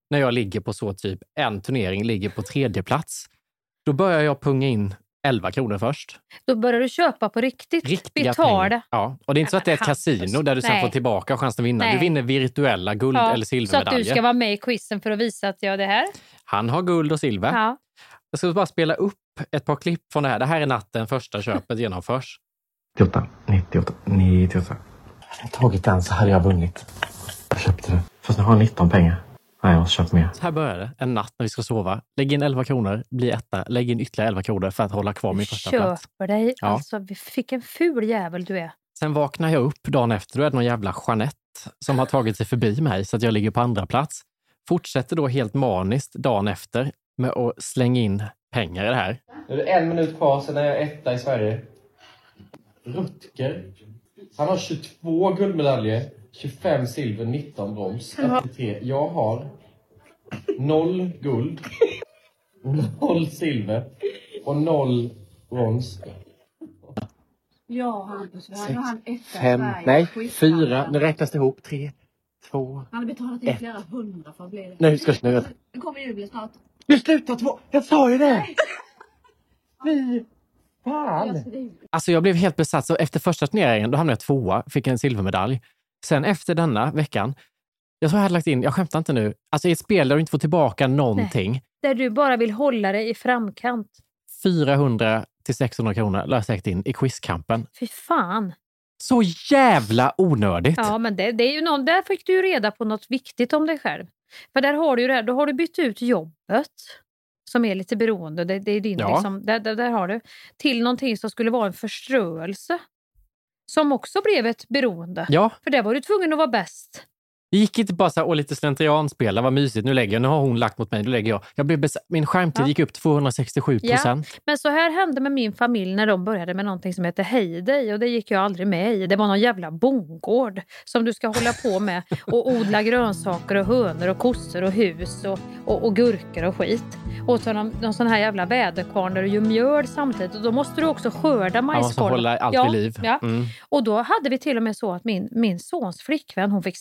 när jag ligger på så typ en turnering, ligger på tredje plats. Då börjar jag punga in 11 kronor först. Då börjar du köpa på riktigt. Riktiga tar pengar. Ja, och det är inte så att det är ett kasino där du sen Nej. får tillbaka chansen att vinna. Du Nej. vinner virtuella guld Ja, eller så att du silvermedaljer. ska vara med i quizen för att visa att jag det här. Han har guld och silver. Ja. Jag ska bara spela upp ett par klipp från det här. Det här är natten första köpet genomförs. 98, 98, 98. Hade jag tagit den så hade jag vunnit. Jag köpte den. Fast nu har jag 19 pengar. Nej, jag måste köpa mer. Så här börjar det. En natt när vi ska sova. Lägg in 11 kronor, bli etta. Lägg in ytterligare 11 kronor för att hålla kvar min första plats. Köper dig. Ja. Alltså, vi fick en ful jävel du är. Sen vaknar jag upp dagen efter. Då är det någon jävla Jeanette som har tagit sig förbi mig så att jag ligger på andra plats. Fortsätter då helt maniskt dagen efter med att slänga in pengar i det här. Nu är det en minut kvar, sen är jag etta i Sverige. Rutger. Han har 22 guldmedaljer, 25 silver, 19 brons. 83. Jag har noll guld, noll silver och noll brons. Ja, Hampus, här har han etta Fem, Sverige. nej, fyra. Nu räknas det ihop. Tre, två... Han har betalat in ett. flera hundra för att bli det. Nu ska nu. Nu kommer julen snart. Nu slutar två! Jag sa ju det! Fy fan! Alltså jag blev helt besatt. Så efter första turneringen då hamnade jag tvåa, fick en silvermedalj. Sen efter denna veckan, jag tror jag hade lagt in, jag skämtar inte nu, alltså i ett spel där du inte får tillbaka någonting, Där du bara vill hålla dig i framkant. 400 till 600 kronor la jag säkert in i quizkampen. Fy fan. Så jävla onödigt! Ja, men det, det är ju någon, där fick du ju reda på något viktigt om dig själv. För där har du ju det här, då har du bytt ut jobbet som är lite beroende, det, det är din, Ja. liksom, där, där, där har du, till någonting som skulle vara en förströelse. Som också blev ett beroende. Ja. För där var du tvungen att vara bäst. Det gick inte bara så här, åh, lite slentrianspela, vad mysigt, nu lägger jag, nu har hon lagt mot mig, nu lägger jag. jag blev bes- min skärmtid Ja. gick upp 267 Ja, procent. men så här hände med min familj när de började med någonting som heter Heyday och det gick jag aldrig med i. Det var någon jävla bondgård som du ska hålla på med och odla grönsaker och hönor och kossor och hus och, och, och gurkor och skit. Och så någon, någon sån här jävla väderkvarn där du gör mjöl samtidigt och då måste du också skörda Ja, så majskolvar. hålla allt ja, vid liv. Ja. Mm. Och då hade vi till och med så att min, min sons flickvän hon fick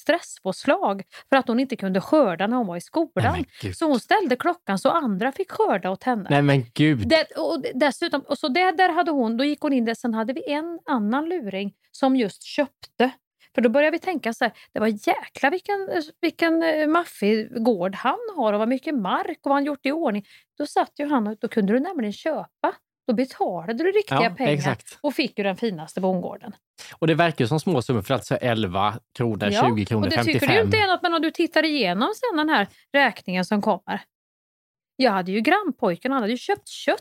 stresspåslag för att hon inte kunde skörda när hon var i Nej, skolan. gud. Så hon ställde klockan så andra fick skörda åt henne. Nej men gud. Det, och dessutom, och så det där hade hon, då gick hon in där. Sen hade vi en annan luring som just köpte. För då började vi tänka så här, det var jäkla vilken, vilken eh, maffig gård han har och vad mycket mark och vad han gjort i ordning. Då satt ju han och då kunde du nämligen köpa. Då betalade du riktiga Ja, pengar exakt. och fick ju den finaste bondgården. Och det verkar ju som små summor för alltså 11 kronor, 20 kronor, och det 55. tycker du inte är något, men om du tittar igenom sen den här räkningen som kommer. Jag hade ju grannpojken, han hade ju köpt kött.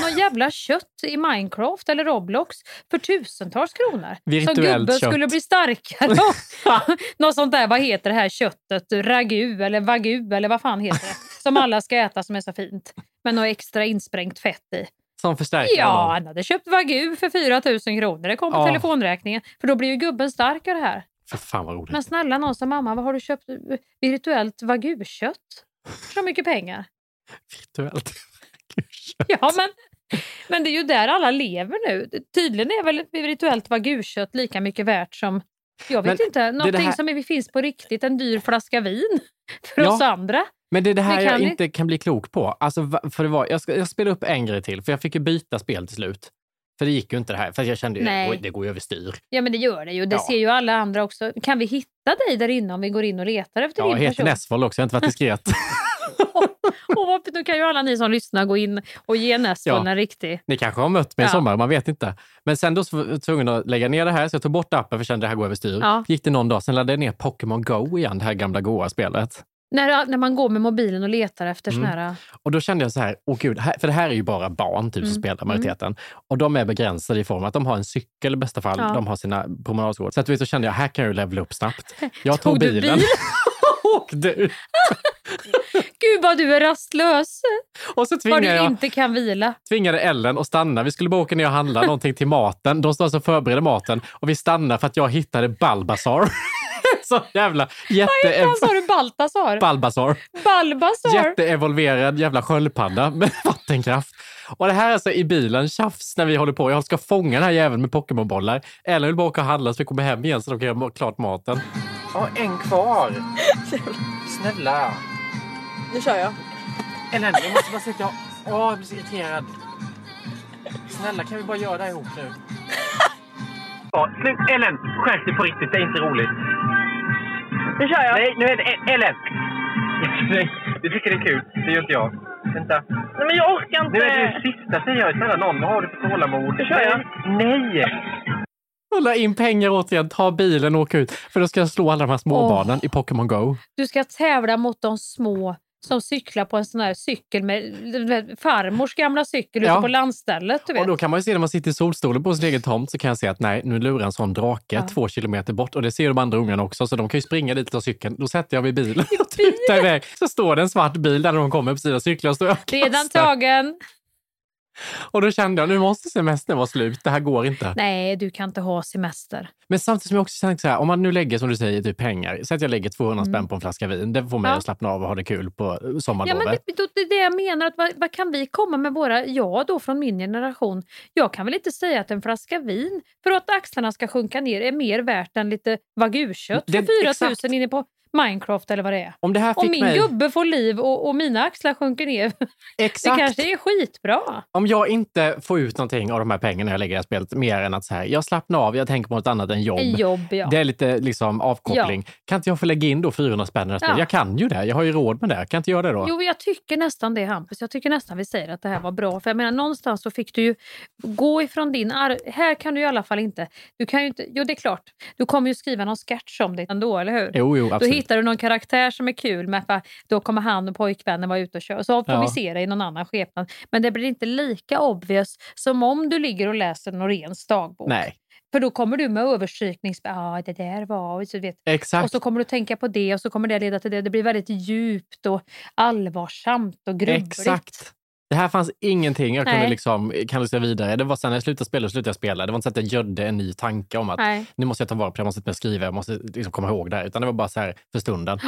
Någon jävla kött i Minecraft eller Roblox för tusentals kronor. Som Virtuellt gubben kött. skulle bli starkare. Något sånt där, vad heter det här köttet? Ragu eller vagu eller vad fan heter det? Som alla ska äta som är så fint. Med något extra insprängt fett i. Som förstärker Ja, han hade köpt vagu för 4 000 kronor. Det kom på Ja. telefonräkningen. För då blir ju gubben stark av det här. För fan vad roligt. Men snälla någon som mamma, vad har du köpt virtuellt wagyu-kött? Så mycket pengar. Virtuellt. Ja, men, men det är ju där alla lever nu. Tydligen är väl virtuellt wagyu-kött lika mycket värt som, jag vet Men inte, är det någonting här- som finns på riktigt, en dyr flaska vin för Ja. oss andra. Men det är det här Det jag ju- inte kan bli klok på. Alltså, för det var, jag, ska, jag spelar upp en grej till, för jag fick ju byta spel till slut. För det gick ju inte det här, för jag kände ju Nej. det går, ju överstyr. Ja, men det gör det ju. Det Ja. ser ju alla andra också. Kan vi hitta dig där inne om vi går in och letar efter Ja, jag din heter person? Nessvold också, jag har inte varit diskret. Och vad- då kan ju alla ni som lyssnar gå in och ge Nessvold Ja. en riktig... Ni kanske har mött mig i Ja. sommar, man vet inte. Men sen då så var jag tvungen att lägga ner det här, så jag tog bort appen för jag kände det här går överstyr. Ja. Gick det någon dag, sen laddade jag ner Pokémon Go igen, det här gamla goa spelet. När, när man går med mobilen och letar efter Mm. såna här... Och då kände jag så här, åh gud, här, för det här är ju bara barn typ, som Mm. spelar majoriteten. Och de är begränsade i form att de har en cykel i bästa fall, Ja. de har sina promenadskor. Så att, vet, så kände jag, här kan jag ju levela upp snabbt. Jag tog, Tog bilen bil? åkte ut. Gud vad du är rastlös! Och så Vad du jag inte kan vila. tvingade Ellen att stanna. Vi skulle bara åka ner och handla någonting till maten. De står alltså och förbereder maten och vi stannar för att jag hittade Balbazar. Så jävla jätte... Vad sa du? Baltasar? Balbazar. Balbazar? Jätteevolverad jävla sköldpadda med vattenkraft. Och det här är alltså i bilen, tjafs när vi håller på. Jag ska fånga den här jäveln med Pokémonbollar. Ellen vill bara åka och handla så vi kommer hem igen så de kan göra klart maten. Ja, en kvar. Snälla. Nu kör jag. Ellen, jag måste bara säga att jag... Åh, jag blir så irriterad. Snälla, kan vi bara göra det här ihop nu? Ja, slut. Ellen, skärp dig på riktigt. Det är inte roligt. Nu kör jag. Nej, nu är det E- Ellen. Nej, du tycker det är kul. Det gör inte jag. Vänta. Nej, men jag orkar inte. Nu är det det sista säger jag. Snälla någon, vad har du för tålamod? Nu kör jag. Nej! Hålla in pengar återigen, ta bilen och åka ut. För då ska jag slå alla de här småbarnen i Pokémon Go. Du ska tävla mot de små som cyklar på en sån här cykel med vet, farmors gamla cykel Ja. ute på landstället. Du vet. Och då kan man ju se när man sitter i solstolen på sin egen tomt så kan jag se att nej, nu lurar en sån drake Ja. två kilometer bort och det ser de andra ungarna också så de kan ju springa dit och ta cykeln. Då sätter jag mig i bilen och tutar iväg. Så står det en svart bil där de kommer på sina cyklar och står och Redan tagen. Och då kände jag, nu måste semestern vara slut. Det här går inte. Nej, du kan inte ha semester. Men samtidigt som jag också tänkte så här, om man nu lägger som du säger typ pengar. Säg att jag lägger 200 spänn på en flaska vin. Det får mig Mm. Ja. att slappna av och ha det kul på Ja, sommarlovet. men det, då- det är det jag menar. Att vad, vad kan vi komma med våra, jag då från min generation, jag kan väl inte säga att en flaska vin för att axlarna ska sjunka ner är mer värt än lite wagyu-kött Det- för 4 exakt. 000 inne på Minecraft eller vad det är. Om det här fick min mig... gubbe får liv och, och mina axlar sjunker ner, Exakt. det kanske är skitbra. Om jag inte får ut någonting av de här pengarna jag lägger i spelet, mer än att så här, jag slappnar av, jag tänker på något annat än jobb. Jobb, ja. Det är lite liksom avkoppling. Kan inte jag få lägga in då 400 spänn i? Ja. Jag kan ju det. Jag har ju råd med det. Kan inte jag det då? Jo, jag tycker nästan det Hampus. Jag tycker nästan vi säger att det här var bra. För jag menar någonstans så fick du ju gå ifrån din... Ar- här kan du i alla fall inte... Du kan ju inte... Jo, det är klart. Du kommer ju skriva någon sketch om det ändå, eller hur? Jo, jo, absolut. Hittar du någon karaktär som är kul. Med, då kommer han och pojkvännen vara ute och köra. Så får Ja. vi se det i någon annan skepnad. Men det blir inte lika obvious som om du ligger och läser Noréns dagbok. Nej. För då kommer du med överstryknings... Ja, ah, det där var... Och så, vet. Exakt. och så kommer du tänka på det och så kommer det leda till det. Det blir väldigt djupt och allvarsamt och grubbligt. Exakt. Det här fanns ingenting jag kunde Nej. liksom kanalisera vidare. Det var sen när jag slutade spela, slutade jag spela. Det var inte så att jag gödde en ny tanke om att Nej. nu måste jag ta vara på det, jag måste börja skriva, jag måste liksom komma ihåg det här. Utan det var bara så här för stunden.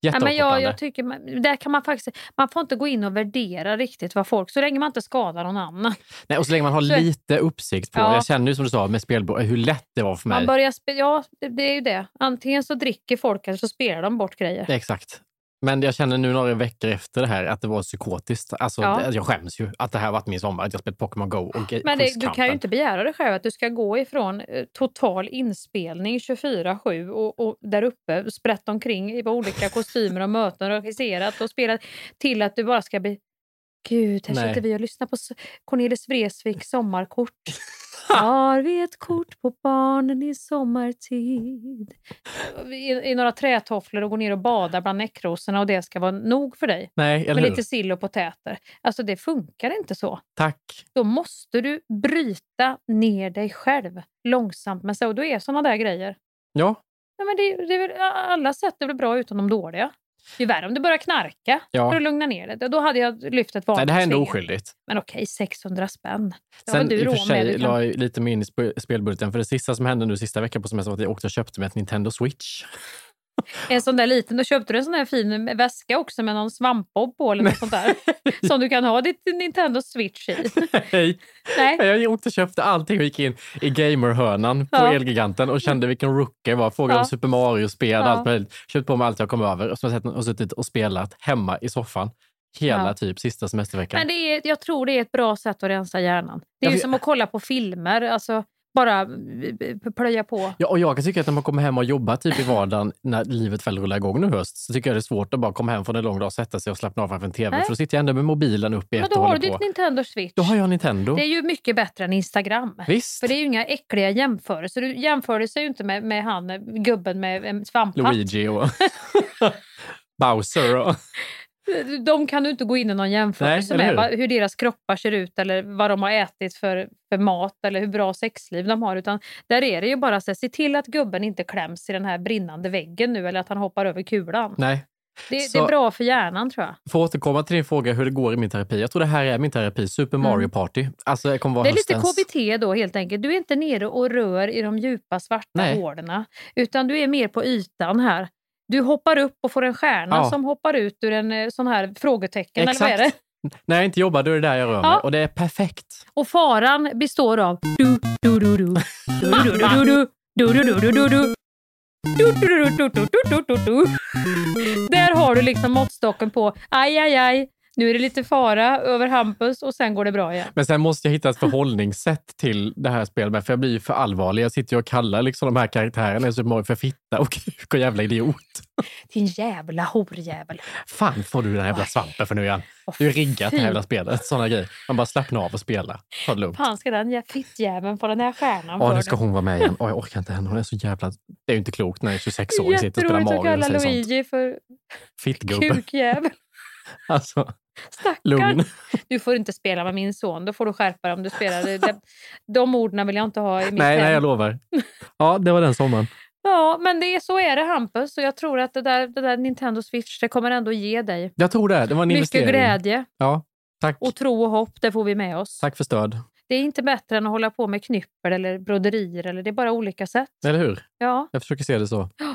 Ja, men jag, jag tycker man, där kan man faktiskt, man får inte gå in och värdera riktigt vad folk, så länge man inte skadar någon annan. Nej, och så länge man har Så- lite uppsikt på, Ja. jag känner ju som du sa med spelbord, hur lätt det var för mig. Man börjar spe- ja, det, det är ju det. Antingen så dricker folk eller så spelar de bort grejer. Exakt. Men jag känner nu några veckor efter det här att det var psykotiskt. Alltså, Ja. det, jag skäms ju att det här varit min sommar, att jag spelat Pokémon Go och Men det, du kan ju inte begära dig själv att du ska gå ifrån eh, total inspelning 24-7 och, och där uppe sprätt omkring i olika kostymer och möten och regisserat och spelat till att du bara ska bli Gud, här sitter vi och lyssnar på Cornelis Vreeswijk sommarkort. Har vi ett kort på barnen i sommartid? I, I några trätofflor och går ner och badar bland näckrosorna och det ska vara nog för dig. Nej, eller Med hur? lite sill och potäter. Alltså det funkar inte så. Tack. Då måste du bryta ner dig själv långsamt. Men så, och då är såna där grejer. Ja, Ja, men det, det är väl, alla sätt är väl bra utan de dåliga. Det är värre om du börjar knarka Ja. för att lugna ner det. Då hade jag lyft ett Nej, det här är ändå varningsfinger. oskyldigt. Men okej, 600 spänn. Det Sen väl i du och för sig Du kan- la jag lite mer in i sp- spelbudgeten. För det sista som hände nu sista veckan på semester var att jag åkte och köpte mig ett Nintendo Switch. En sån där liten. Då köpte du en sån där fin väska också med någon svampbob på eller något sånt där. som du kan ha ditt Nintendo Switch i. Nej. Nej. Jag åkte och köpte allting och gick in i gamerhörnan på Ja. Elgiganten och kände vilken rookie jag var. Frågade Ja. om Super Mario-spel och Ja. allt möjligt. Köpte på mig allt jag kom över och sett- och suttit och spelat hemma i soffan hela Ja. typ sista semesterveckan. Men det är, jag tror det är ett bra sätt att rensa hjärnan. Det är Jag ju som att kolla på filmer. Alltså, bara plöja på. Ja, och jag kan tycka att när man kommer hem och jobbar typ i vardagen när livet väl rullar igång nu höst så tycker jag det är svårt att bara komma hem från en lång dag och sätta sig och slappna av framför en tv. Nej. För då sitter jag ändå med mobilen uppe i Men ett då och har du ditt. Nintendo Switch. Då har jag Nintendo. Det är ju mycket bättre än Instagram. Visst. För det är ju inga äckliga jämförelser. Du jämförde sig ju inte med, med han, gubben med en svamphatt. Luigi och Bowser. Och... De kan du inte gå in i någon jämförelse Nej, med. hur? Hur deras kroppar ser ut eller vad de har ätit för, för mat eller hur bra sexliv de har. Utan där är det ju bara här, se till att gubben inte kläms i den här brinnande väggen nu eller att han hoppar över kulan. Nej. Det, Så- det är bra för hjärnan tror jag. För att återkomma till din fråga hur det går i min terapi. Jag tror det här är min terapi, Super Mario Party. Alltså, det kommer vara Mm. Det är lite. KBT då helt enkelt. Du är inte nere och rör i de djupa svarta hålorna. Utan du är mer på ytan här. Du hoppar upp och får en stjärna Ja. som hoppar ut ur en eh, sån här frågetecken. Eller vad är det? Exakt. När jag inte jobbar, då är det där jag rör mig. Ja. Och det är perfekt. Och faran består av du, du, du, du, du, du, du, du, du, du, du, du, du, du. Du, du, du, du, du, du, du, du, du. Där har du liksom måttstocken på aj, aj, aj. Nu är det lite fara över Hampus och sen går det bra igen. Men sen måste jag hitta ett förhållningssätt till det här spelet. med, För jag blir ju för allvarlig. Jag sitter ju och kallar liksom de här karaktärerna i Super Mario för fitta och kuk och jävla idiot. Din jävla horjävel. Fan får du den här jävla svampen för nu igen. Du är riggat det här jävla spelet. Sådana grejer. Man bara slappna av och spela. Ta det lugnt. Fan ska den jä- fittjäveln få den här stjärnan Ja, nu ska hon vara med igen. Åh, jag orkar inte henne. Hon är så jävla... Det är ju inte klokt när en 26-åring sitter och spelar Jätteroligt att Mario kalla sånt. Luigi för Fittgubbe. kukjävel. Alltså, Stackarn. Du får inte spela med min son. Då får du skärpa dig om du spelar. Det- De orden vill jag inte ha i mitt Nej, hem. nej, jag lovar. Ja, det var den sommaren. Ja, men det är, så är det Hampus. Och jag tror att det där, det där Nintendo Switch det kommer ändå ge dig Jag tror det. Det var en mycket investering. glädje Ja, tack. och tro och hopp. Det får vi med oss. Tack för stöd. Det är inte bättre än att hålla på med knyppel eller broderier. Eller det är bara olika sätt. Eller hur? Ja. Jag försöker se det så.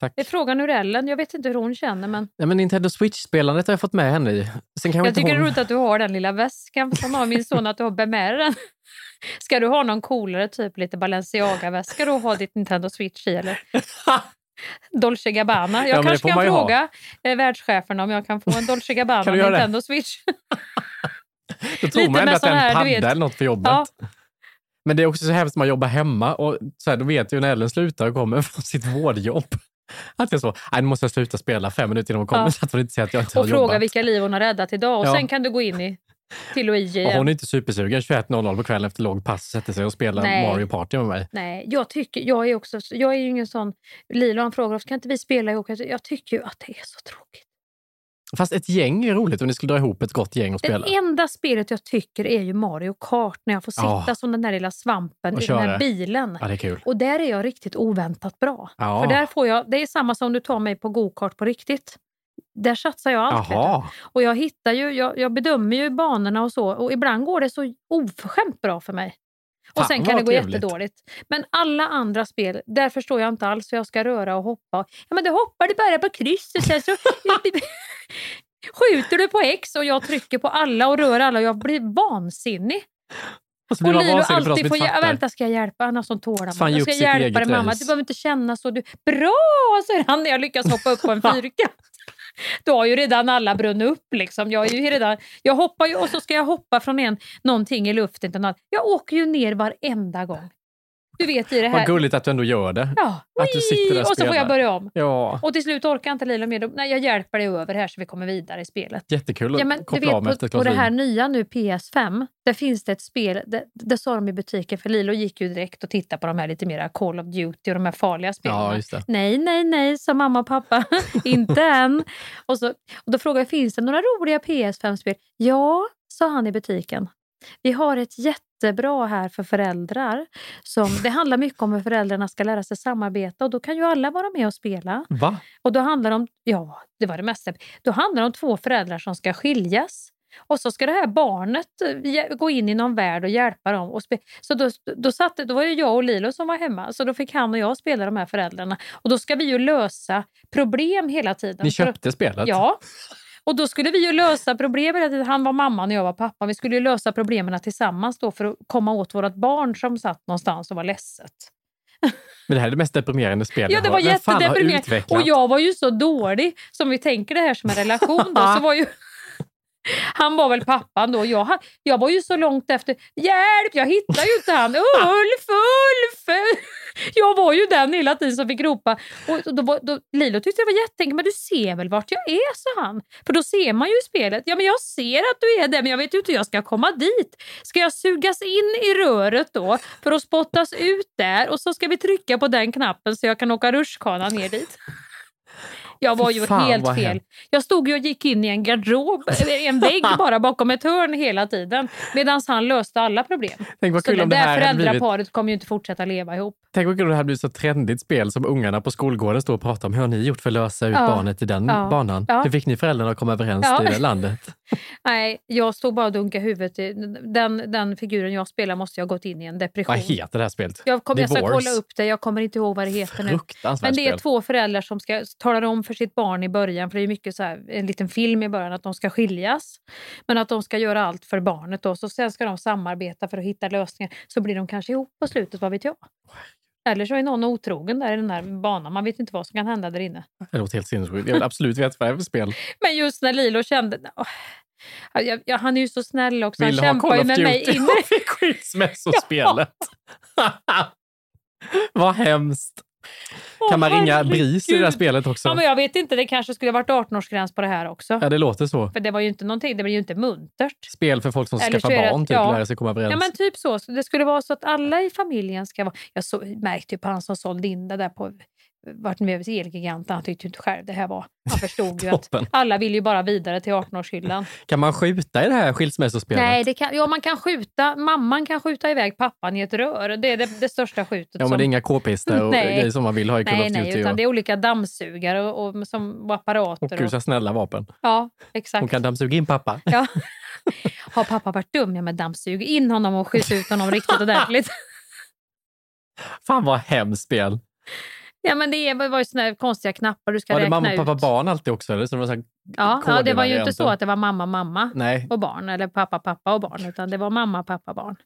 Tack. Det är frågan hur Ellen. Jag vet inte hur hon känner, men Ja, men Nintendo Switch-spelandet har jag fått med henne i. Sen kan jag tycker det är hon... roligt att du har den lilla väskan som har min son, att du har med den. Ska du ha någon coolare, typ lite Balenciaga-väska då och ha ditt Nintendo Switch i? Eller? Dolce Gabbana. Jag Ja, kanske kan ju ha. fråga eh, världscheferna om jag kan få en Dolce Gabbana Kan göra det? Nintendo Switch. Då tror man ändå att det är en padda eller något för jobbet. Ja. Men det är också så hemskt man jobbar hemma och så här, då vet ju när Ellen slutar och kommer från sitt vårdjobb. Att jag så, nej, nu måste jag sluta spela fem minuter innan hon kommer Ja. så att hon inte ser att jag inte Och har fråga jobbat. vilka liv hon har räddat idag. Och Ja. sen kan du gå in i, till Och igen. hon är inte supersugen 21.00 på kvällen efter lång pass sätter sig och spelar Nej. Mario Party med mig. Nej, jag tycker, jag är också, jag är ju ingen sån, Lilo han frågar oss, kan inte vi spela ihop? Jag tycker ju att det är så tråkigt. Fast ett gäng är roligt om ni skulle dra ihop ett gott gäng och spela. Det enda spelet jag tycker är ju Mario Kart när jag får sitta Ja. som den där lilla svampen Och i den här bilen. Ja. Och där är jag riktigt oväntat bra. Ja. För där får jag, det är samma som du tar mig på go-kart på riktigt. Där satsar jag allt. Och jag hittar ju, jag, jag bedömer ju banorna och så och ibland går det så oförskämt bra för mig. Och Fan, sen kan det gå trevligt. jättedåligt. Men alla andra spel, där förstår jag inte alls hur jag ska röra och hoppa. Ja men du hoppar du bara på kryss och sen så skjuter du på X och jag trycker på alla och rör alla och jag blir vansinnig. Och Och Lilo alltid får... Ja, vänta, ska jag hjälpa? Han har sån tålamod. Jag ska hjälpa dig mamma. race. Du behöver inte känna så. Du... Bra! säger han när jag lyckas hoppa upp på en fyrkant. Då har ju redan alla brunnit upp. Liksom. Jag, är ju redan, jag hoppar ju och så ska jag hoppa från en, någonting i luften till något. Jag åker ju ner varenda gång. Du vet i det här... Vad gulligt att du ändå gör det. Ja. Att du sitter där Och så får jag börja om. Ja, Och till slut orkar inte Lilo mer. Nej, jag hjälper dig över här så vi kommer vidare i spelet. jättekul att Ja, men du koppla av med vet, ett på, på det här nya nu PS5, där finns det ett spel, det, det sa de i butiken, för Lilo gick ju direkt och tittade på de här lite mer Call of Duty och de här farliga spelen. Ja, just det. Nej, nej, nej, sa mamma och pappa. inte än. Och, så, och då frågade jag, finns det några roliga PS5-spel? Ja, sa han i butiken. Vi har ett jättebra här för föräldrar. Som, det handlar mycket om hur föräldrarna ska lära sig samarbeta och då kan ju alla vara med och spela. Va? Och då handlar det om, ja, det var det mesta. Då handlar det om två föräldrar som ska skiljas. Och så ska det här barnet eh, gå in i någon värld och hjälpa dem. Och så då, då, satt, då var det jag och Lilo som var hemma, så då fick han och jag spela de här föräldrarna. Och då ska vi ju lösa problem hela tiden. Ni köpte spelet? Ja. Och då skulle vi ju lösa problem hela tiden. Han var mamman och jag var pappan. Vi skulle ju lösa problemen tillsammans då för att komma åt vårt barn som satt någonstans och var ledset. Men det här är det mest deprimerande spelet Ja, det var jättedeprimerande. Och jag var ju så dålig. Som vi tänker det här som en relation då, så var ju... Han var väl pappan då. Jag, jag var ju så långt efter. Hjälp, jag hittar ju inte han. Ulf, Ulf! Jag var ju den hela tiden som fick ropa. Och då, var- då, Lilo tyckte det var jätteenkelt. Men du ser väl vart jag är, sa han. För då ser man ju i spelet. Ja, men jag ser att du är där, men jag vet ju inte hur jag ska komma dit. Ska jag sugas in i röret då för att spottas ut där och så ska vi trycka på den knappen så jag kan åka rutschkana ner dit. Jag var ju fan, helt fel. hemskt. Jag stod ju och gick in i en garderob, en vägg bara bakom ett hörn hela tiden. Medan han löste alla problem. Tänk vad Så kul det om det där här hade blivit... föräldraparet kommer ju inte fortsätta leva ihop. Tänk vad kul om det här blir så trendigt spel som ungarna på skolgården står och pratar om. Hur har ni gjort för att lösa ut Ja. barnet i den Ja. banan? Ja. Hur fick ni föräldrarna att komma överens Ja. i det landet? Nej, jag stod bara och dunkade huvudet. i- Den, den figuren jag spelar måste jag ha gått in i en depression. Vad heter det här spelet? Jag, jag ska kolla upp det, jag kommer inte ihåg vad det heter nu. Men det är två föräldrar som ska tala om för sitt barn i början, för det är mycket så här, en liten film i början, att de ska skiljas. Men att de ska göra allt för barnet då. Så sen ska de samarbeta för att hitta lösningar. Så blir de kanske ihop på slutet, vad vet jag. Eller så är någon otrogen där i den här banan. Man vet inte vad som kan hända där inne. Det låter helt sinnessjukt. Jag vill absolut veta vad det är för spel. Men just när Lilo kände... åh, jag, jag, han är ju så snäll också. Vill han ha kämpar Call ju of med mig Duty inne. och fick skilsmässospelet. Vad hemskt. Kan man ringa. BRIS i det här spelet också? Ja, men jag vet inte, det kanske skulle varit 18-årsgräns på det här också. Ja, det låter så. För det var ju inte någonting, det var ju inte muntert. Spel för folk som Eller skaffar barn, typ, ja. lära sig komma överens. Ja men typ så. Det skulle vara så att alla i familjen ska vara... Jag så, märkte ju på han som sålde in det där på vart med Elgiganten. Han tyckte ju inte själv det här var... Han förstod ju att alla vill ju bara vidare till 18-årshyllan. Kan man skjuta i det här skilsmässospelet? Nej, det kan, ja, man kan skjuta. Mamman kan skjuta iväg pappan i ett rör. Det är det, det största skjutet. Ja, men som, det är inga k-pistar och Nej. grejer som man vill ha i Call nej, nej, utan och, det är olika dammsugare och, och, som, och apparater. och gud, så snälla vapen. ja, exakt. Hon kan dammsuga in pappa. Ja. Har pappa varit dum? Ja, men dammsug in honom och skjut ut honom riktigt ordentligt. Fan vad hemskt spel. Ja, men det det var ju såna här konstiga knappar du ska Var det räkna mamma, ut. pappa, barn alltid också? Eller? Så det var så här Ja, ja, det var ju inte så att det var mamma, mamma Nej, och barn eller pappa, pappa och barn, utan det var mamma, pappa, barn.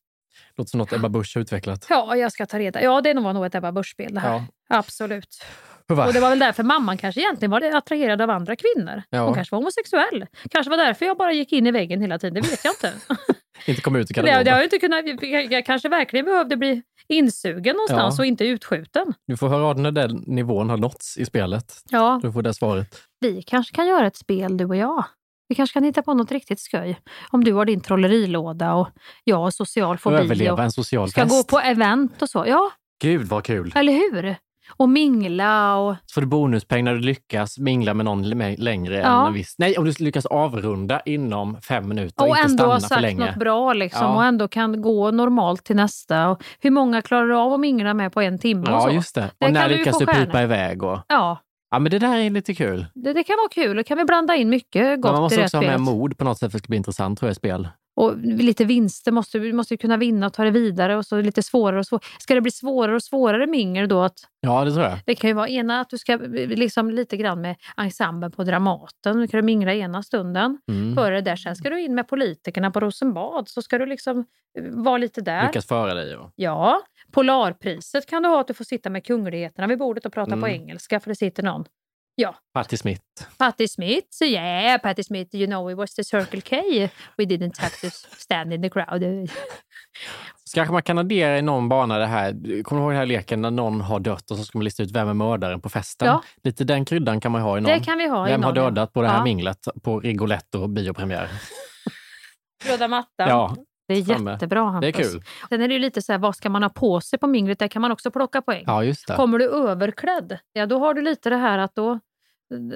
låter som något Ebba Busch har utvecklat. Ja, jag ska ta reda Ja, det var nog ett Ebba Busch-spel det här. Ja. Absolut. Var- Och det var väl därför mamman kanske egentligen var attraherad av andra kvinnor. Ja. Hon kanske var homosexuell. Kanske var därför jag bara gick in i väggen hela tiden, det vet jag inte. Inte komma ut i det, det garderoben. inte kunnat, jag kanske verkligen behövde bli insugen någonstans Ja. och inte utskjuten. Du får höra av när den nivån har nåtts i spelet. Ja. Du får det svaret. Vi kanske kan göra ett spel du och jag. Vi kanske kan hitta på något riktigt skoj. Om du har din trollerilåda och jag har social fobi Överleva och en social ska fest. gå på event och så. Ja, Gud vad kul! eller hur? Och mingla och... Så får du bonuspeng när du lyckas mingla med någon längre Ja. än en viss... Nej, om du lyckas avrunda inom fem minuter och, Och inte ändå stanna för sagt länge. något bra liksom Ja. och ändå kan gå normalt till nästa. Och hur många klarar du av att mingla med på en timme? och Ja, så? just det. Det Och när du lyckas du pipa iväg? Och... Ja, Ja, men det där är lite kul. det, det kan vara kul. Då kan vi blanda in mycket gott man i måste det också ha med mod på något sätt för att det ska bli intressant tror jag i spel. Och lite vinster måste du måste kunna vinna och ta det vidare och så lite svårare och svårare. Ska det bli svårare och svårare mingel då? Att Ja, det tror jag. det kan ju vara ena att du ska liksom lite grann med ensemblen på Dramaten. Nu kan du mingla ena stunden. Mm. Före det där. Sen ska du in med politikerna på Rosenbad. Så ska du liksom eh, vara lite där. Lyckas föra dig. Och... Ja, Polarpriset kan du ha att du får sitta med kungligheterna vid bordet och prata Mm. på engelska för det sitter någon. Ja, Patti Smith. Patti Smith. So yeah, Patti Smith, you know it was the Circle K. We didn't have to stand in the crowd. Så kanske man kan addera i någon bana det här, kommer du ihåg den här leken när någon har dött och så ska man lista ut vem är mördaren på festen? Ja. Lite den kryddan kan man ha i någon. Det kan vi ha i Vem har någon, ja. dödat på det här Ja. minglet på Rigoletto biopremiär? Röda mattan. Ja, Det är framme. jättebra Hampus. Det är kul. Sen är det ju lite så här, vad ska man ha på sig på minglet? Där kan man också plocka poäng. Ja, just det. Kommer du överklädd, ja då har du lite det här att då,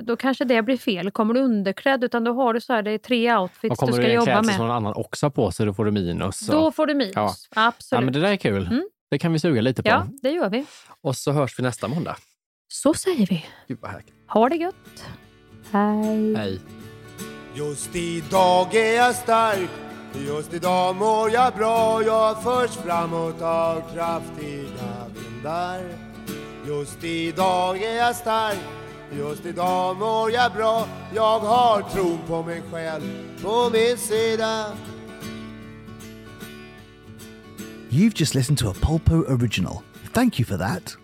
då kanske det blir fel. Kommer du underklädd, utan då har du så här, det är tre outfits du kommer ska du i en jobba klädsel med. som någon annan också har på sig, då får du minus. och- Då får du minus. Ja. Absolut. Ja, men det där är kul. Mm. Det kan vi suga lite på. Ja, det gör vi. Och så hörs vi nästa måndag. Så säger vi. Gud vad härligt. Ha det gött. Hej. Hej. Just idag är jag stark Just idag mår jag bra Jag förs framåt av kraftiga vindar Just idag är jag stark Just idag mår jag bra Jag har på mig själv på min sida You've just listened to a Polpo original. Thank you for that.